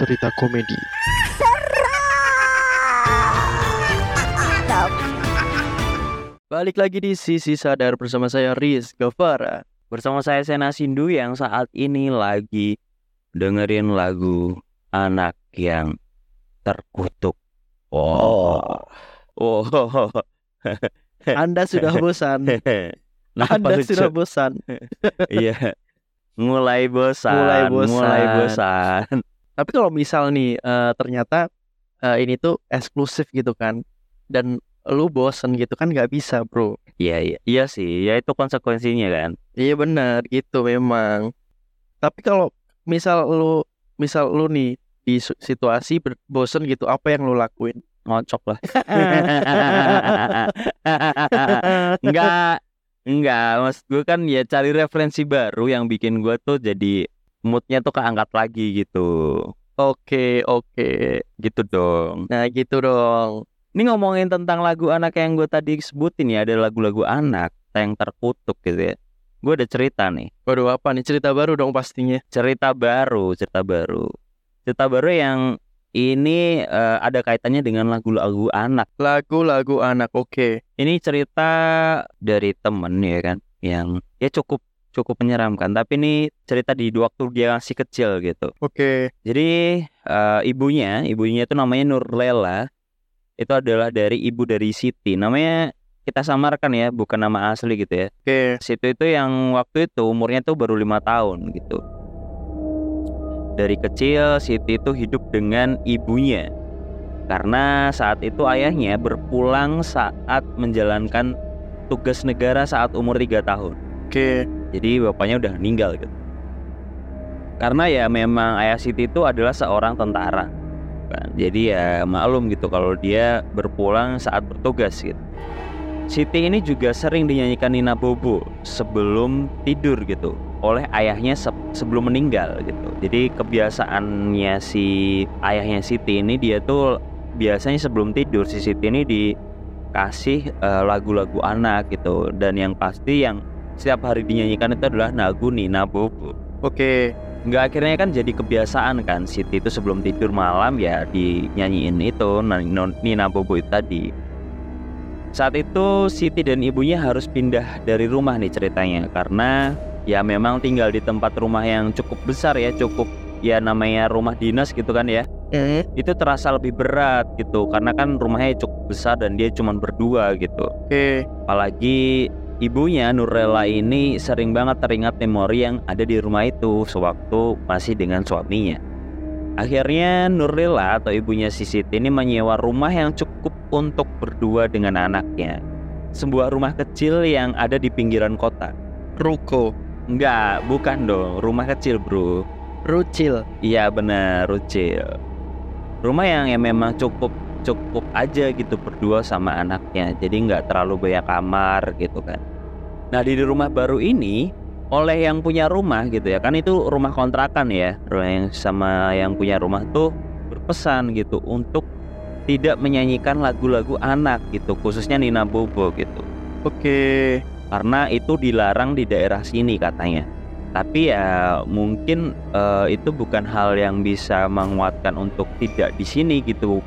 cerita komedi. Balik lagi di Sisi Sadar bersama saya Riz Gavara. Bersama saya Sena Sindu yang saat ini lagi dengerin lagu anak yang terkutuk. Oh. Oh. Anda sudah bosan. Anda lucu? sudah bosan. Iya. Mulai bosan. Mulai bosan. Mulai bosan. Tapi kalau misal nih eh, ternyata eh, ini tuh eksklusif gitu kan, dan lu bosen gitu kan nggak bisa bro. Iya, iya. Iya sih, ya itu konsekuensinya kan. Iya benar gitu memang. Tapi kalau misal lu misal lu nih di situasi bosen gitu, apa yang lu lakuin? Ngocok lah. Enggak. Enggak, maksud gue kan ya cari referensi baru yang bikin gue tuh jadi moodnya tuh keangkat lagi gitu. Oke oke. Gitu dong. Nah gitu dong. Ini ngomongin tentang lagu anak yang gue tadi sebutin ya, ada lagu-lagu anak yang terkutuk gitu ya. Gue ada cerita nih, Waduh apa nih cerita baru dong pastinya. cerita baru, cerita baru. Cerita baru yang ini eh, ada kaitannya dengan lagu-lagu anak. Lagu-lagu anak oke. Ini cerita dari temen ya kan, yang ya cukup cukup menyeramkan. Tapi ini cerita di waktu dia masih kecil gitu. Oke. Jadi eh, ibunya, ibunya itu namanya Nurlela. Itu adalah dari ibu dari Siti. Namanya kita samarkan ya, bukan nama asli gitu ya. Oke. Siti itu yang waktu itu umurnya tuh baru lima tahun gitu. Dari kecil Siti itu hidup dengan ibunya. Karena saat itu ayahnya berpulang saat menjalankan tugas negara saat umur tiga tahun. Oke. Jadi bapaknya udah meninggal gitu. Karena ya memang ayah Siti itu adalah seorang tentara. kan. Jadi ya maklum gitu kalau dia berpulang saat bertugas gitu. Siti ini juga sering dinyanyikan Nina Bobo sebelum tidur gitu oleh ayahnya se- sebelum meninggal gitu. Jadi kebiasaannya si ayahnya Siti ini dia tuh biasanya sebelum tidur si Siti ini dikasih eh, lagu-lagu anak gitu dan yang pasti yang setiap hari dinyanyikan itu adalah lagu Nina Bobo. Oke. Nggak akhirnya kan jadi kebiasaan kan Siti itu sebelum tidur malam ya dinyanyiin itu Nina Nina Bobo itu tadi. Saat itu Siti dan ibunya harus pindah dari rumah nih ceritanya karena ya memang tinggal di tempat rumah yang cukup besar ya cukup ya namanya rumah dinas gitu kan ya Eh. itu terasa lebih berat gitu karena kan rumahnya cukup besar dan dia cuma berdua gitu Oke. apalagi ibunya Nurlela ini sering banget teringat memori yang ada di rumah itu sewaktu masih dengan suaminya. Akhirnya Nurlela atau ibunya si Siti ini menyewa rumah yang cukup untuk berdua dengan anaknya. Sebuah rumah kecil yang ada di pinggiran kota. Ruko. Enggak, bukan dong, rumah kecil bro. Rucil. Iya benar, Rucil. Rumah yang ya memang cukup cukup aja gitu berdua sama anaknya. Jadi nggak terlalu banyak kamar gitu kan. Nah di rumah baru ini oleh yang punya rumah gitu ya kan itu rumah kontrakan ya. Rumah yang sama yang punya rumah tuh berpesan gitu untuk tidak menyanyikan lagu-lagu anak gitu khususnya Nina Bobo gitu Oke. karena itu dilarang di daerah sini katanya. Tapi ya mungkin eh, itu bukan hal yang bisa menguatkan untuk tidak di sini gitu.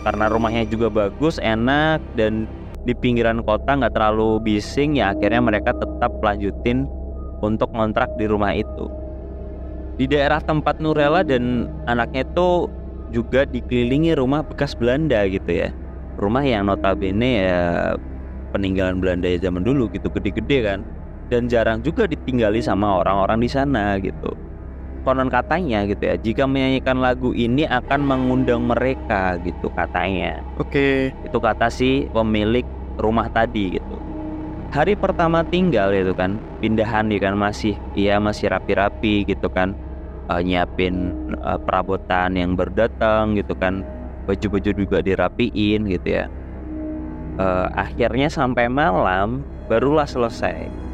Karena rumahnya juga bagus, enak dan di pinggiran kota nggak terlalu bising ya akhirnya mereka tetap lanjutin untuk ngontrak di rumah itu. Di daerah tempat Nurella dan anaknya itu juga dikelilingi rumah bekas Belanda gitu ya. Rumah yang notabene ya peninggalan Belanda ya zaman dulu gitu gede-gede kan dan jarang juga ditinggali sama orang-orang di sana gitu konon katanya gitu ya jika menyanyikan lagu ini akan mengundang mereka gitu katanya. Oke. itu kata si pemilik rumah tadi gitu. Hari pertama tinggal itu kan pindahan ya kan masih iya masih rapi-rapi gitu kan. Eh, nyiapin eh, perabotan yang berdatang gitu kan. Baju-baju juga dirapiin gitu ya. Eh, akhirnya sampai malam barulah selesai.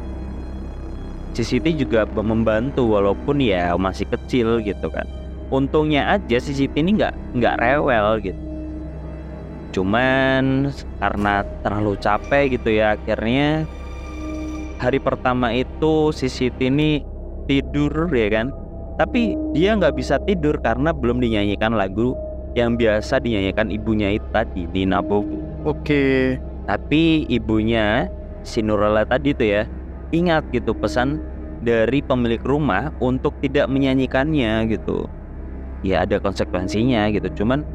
Siti juga membantu walaupun ya masih kecil gitu kan. Untungnya aja Siti ini nggak nggak rewel gitu. Cuman karena terlalu capek gitu ya akhirnya hari pertama itu Siti ini tidur ya kan Tapi dia nggak bisa tidur karena belum dinyanyikan lagu yang biasa dinyanyikan ibunya itu tadi Nina Bobo. Oke. Tapi ibunya si Nurlela tadi tuh ya ingat gitu pesan dari pemilik rumah untuk tidak menyanyikannya gitu. Ya ada konsekuensinya gitu. Cuman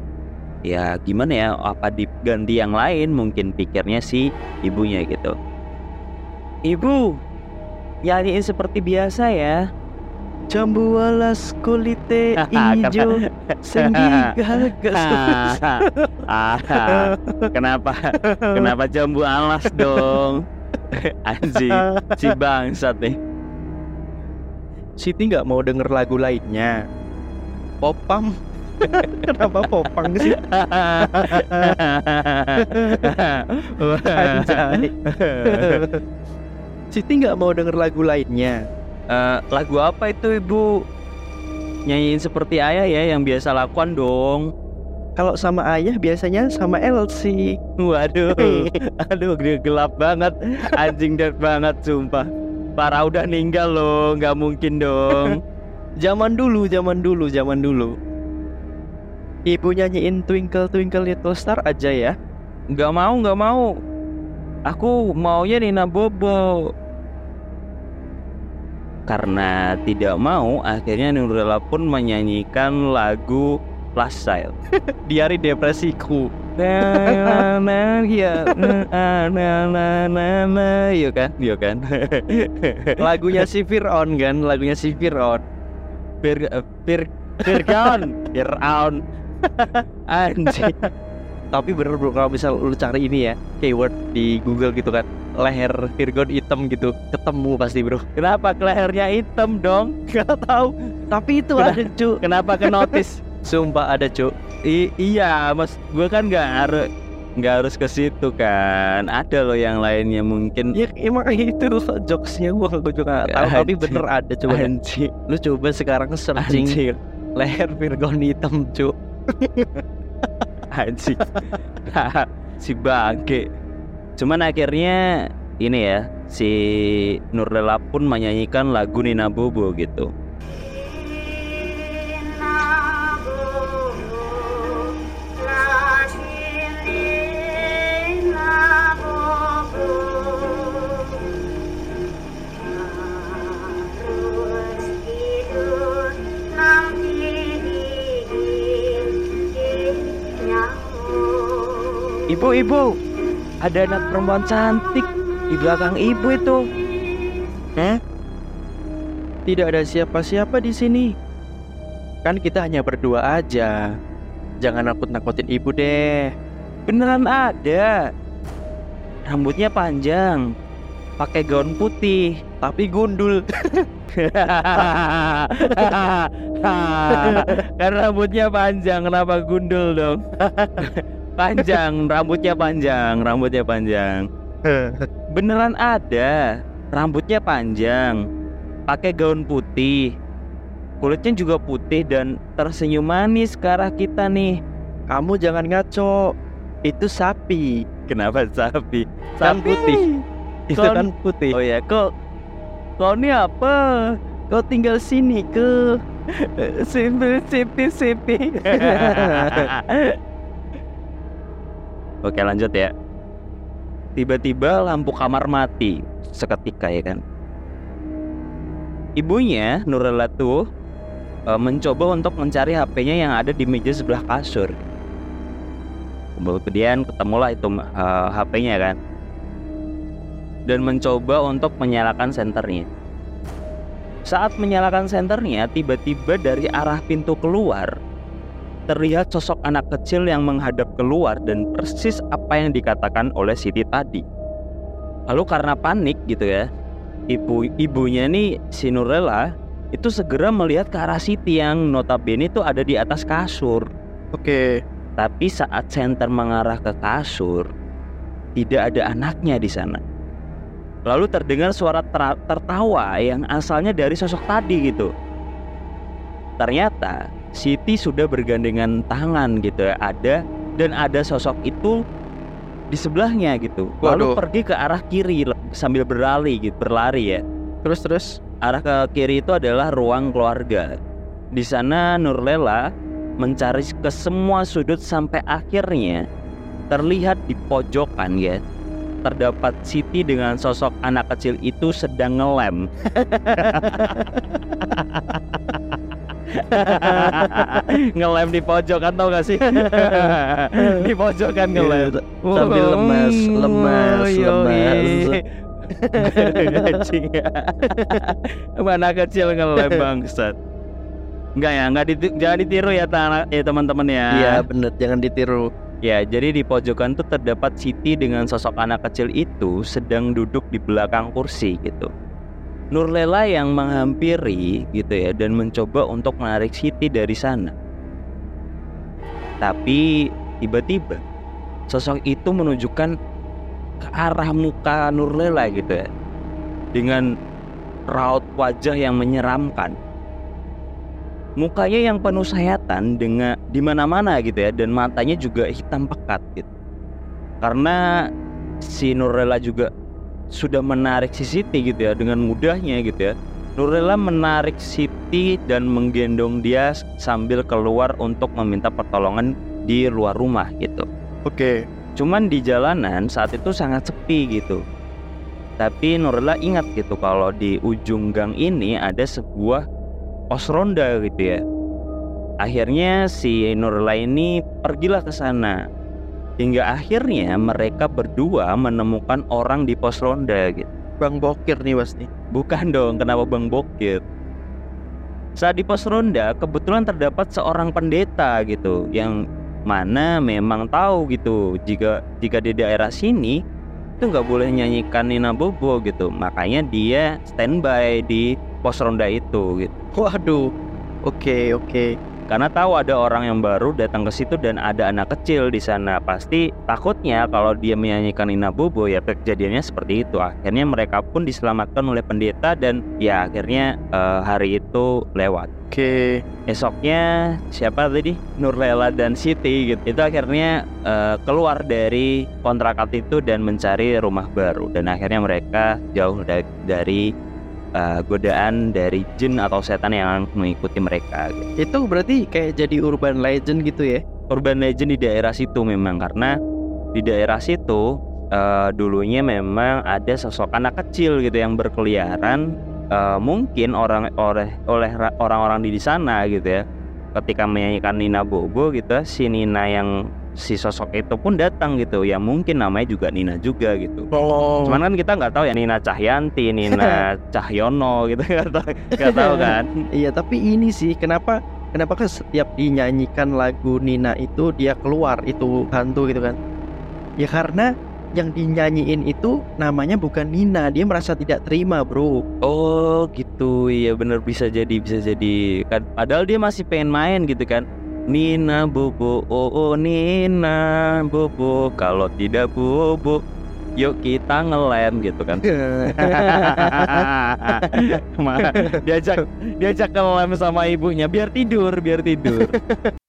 ya gimana ya apa diganti yang lain mungkin pikirnya si ibunya gitu. Ibu, nyanyiin seperti biasa ya. Jambu alas kulite ijo sendi gagas. Ah, kenapa kenapa jambu alas dong? Anjing, si bangsat nih. Siti nggak mau denger lagu lainnya. Popam. Kenapa popang sih? Siti nggak mau denger lagu lainnya. Eh, lagu apa itu ibu? Nyanyiin seperti ayah ya yang biasa lakukan dong. Kalau sama ayah biasanya sama Elsie. Waduh, aduh dia gelap banget, anjing dead banget sumpah. Parah udah ninggal loh, nggak mungkin dong. Zaman dulu, zaman dulu, zaman dulu. Ibu nyanyiin Twinkle Twinkle Little Star aja ya. Nggak mau, nggak mau. Aku maunya Nina Bobo. Karena tidak mau, akhirnya Nurella pun menyanyikan lagu Last Child. Di hari depresiku. Ya yo kan? Yo kan? Lagunya si Fir'aun kan, lagunya si Fir'aun. Fir Fir Firgaun. Fir'aun. Anjing. Tapi bener bro kalau misal lu cari ini ya keyword di Google gitu kan leher Virgon hitam gitu ketemu pasti bro. Kenapa ke lehernya hitam dong? Gak tahu. Tapi itu ada cu. Kenapa ke notice sumpah ada cu I- iya mas. Gue kan nggak harus nggak harus ke situ kan. Ada loh yang lainnya mungkin. Ya emang itu jokesnya gua gua juga gak tahu tapi bener ada coba anjing. Lu coba sekarang searching anjing. leher Virgon hitam cu anjing. Si bangke cuman akhirnya ini ya si Nurlela pun menyanyikan lagu Nina Bobo gitu ibu ibu ada anak perempuan cantik di belakang ibu itu Hah? Tidak ada siapa-siapa di sini. Kan kita hanya berdua aja. Jangan nakut-nakutin ibu deh. beneran ada rambutnya panjang pakai gaun putih Tapi gundul. kan rambutnya panjang kenapa gundul dong panjang rambutnya panjang rambutnya panjang beneran ada rambutnya panjang pakai gaun putih kulitnya juga putih dan tersenyum manis ke arah kita nih Kamu jangan ngaco. Itu sapi. kenapa sapi Kan putih. Itu Kon- kan putih. oh ya kok kau ini apa Kau tinggal sini ke. Sipi, sipi, sipi. Oke lanjut ya. Tiba-tiba lampu kamar mati seketika ya kan. Ibunya Nurella tuh eh, mencoba untuk mencari HP-nya yang ada di meja sebelah kasur. Kemudian ketemulah itu eh, HP-nya kan. Dan mencoba untuk menyalakan senternya. Saat menyalakan senternya, tiba-tiba dari arah pintu keluar terlihat sosok anak kecil yang menghadap keluar dan persis apa yang dikatakan oleh Siti tadi. Lalu karena panik gitu ya, ibu ibunya nih si Nurella itu segera melihat ke arah Siti yang notabene itu ada di atas kasur. Oke. Tapi saat senter mengarah ke kasur, tidak ada anaknya di sana. Lalu terdengar suara ter- tertawa yang asalnya dari sosok tadi gitu. Ternyata Siti sudah bergandengan tangan gitu ya, ada dan ada sosok itu di sebelahnya gitu. Lalu Waduh. pergi ke arah kiri sambil berlari gitu, berlari ya. Terus terus. Arah ke kiri itu adalah ruang keluarga. Di sana Nurlela mencari ke semua sudut sampai akhirnya terlihat di pojokan ya terdapat Siti dengan sosok anak kecil itu sedang ngelem. ngelem di pojokan tau gak sih? di pojokan ngelem. Sambil lemas, lemas, lemas. Anjing. Mana kecil ngelem bangsat. Enggak ya, enggak diti- jangan ditiru ya ya teman-teman ya. Iya bener, jangan ditiru. Ya, jadi di pojokan tuh terdapat Siti dengan sosok anak kecil itu sedang duduk di belakang kursi gitu. Nurlela yang menghampiri gitu ya dan mencoba untuk menarik Siti dari sana. Tapi tiba-tiba sosok itu menunjukkan ke arah muka Nurlela gitu ya. Dengan raut wajah yang menyeramkan mukanya yang penuh sayatan dengan di mana-mana gitu ya dan matanya juga hitam pekat gitu. Karena si Nurlela juga sudah menarik si Siti gitu ya dengan mudahnya gitu ya. Nurlela menarik Siti dan menggendong dia sambil keluar untuk meminta pertolongan di luar rumah gitu. Oke. Cuman di jalanan saat itu sangat sepi gitu. Tapi Nurlela ingat gitu kalau di ujung gang ini ada sebuah pos ronda gitu ya. Akhirnya si Nurlela ini pergilah ke sana. Hingga akhirnya mereka berdua menemukan orang di pos ronda gitu. Bang Bokir nih pasti. Bukan dong, kenapa Bang Bokir? Saat di pos ronda kebetulan terdapat seorang pendeta gitu yang mana memang tahu gitu jika jika di daerah sini itu nggak boleh nyanyikan Nina Bobo gitu makanya dia standby di pos ronda itu gitu Waduh. Oke, oke. Karena tahu ada orang yang baru datang ke situ dan ada anak kecil di sana. Pasti takutnya kalau dia menyanyikan Nina Bobo ya kejadiannya seperti itu. Akhirnya mereka pun diselamatkan oleh pendeta dan ya akhirnya eh, hari itu lewat. Oke. esoknya siapa tadi? Nurlela dan Siti gitu. Itu akhirnya eh, keluar dari kontrakan itu dan mencari rumah baru. Dan akhirnya mereka jauh da- dari eh, godaan dari jin atau setan yang mengikuti mereka gitu. Itu berarti kayak jadi urban legend gitu ya? urban legend di daerah situ memang karena di daerah situ eh, dulunya memang ada sosok anak kecil gitu yang berkeliaran eh, mungkin orang oleh oleh ra- orang-orang di sana gitu ya ketika menyanyikan Nina Bobo gitu si Nina yang si sosok itu pun datang gitu ya mungkin namanya juga Nina juga gitu Oh. cuman kan kita nggak tahu ya Nina Cahyanti Nina Cahyono gitu nggak tahu nggak tahu kan Iya, tapi ini sih kenapa kenapa kan setiap dinyanyikan lagu Nina itu dia keluar itu hantu gitu kan? Ya karena yang dinyanyiin itu namanya bukan Nina, dia merasa tidak terima, Bro. Oh gitu, iya bener bisa jadi bisa jadi. Kan, padahal dia masih pengen main gitu kan. Nina bobo, oh, oh Nina bobo, kalau tidak bobo, yuk kita ngelem gitu kan. Diajak diajak ngelem sama ibunya biar tidur, biar tidur.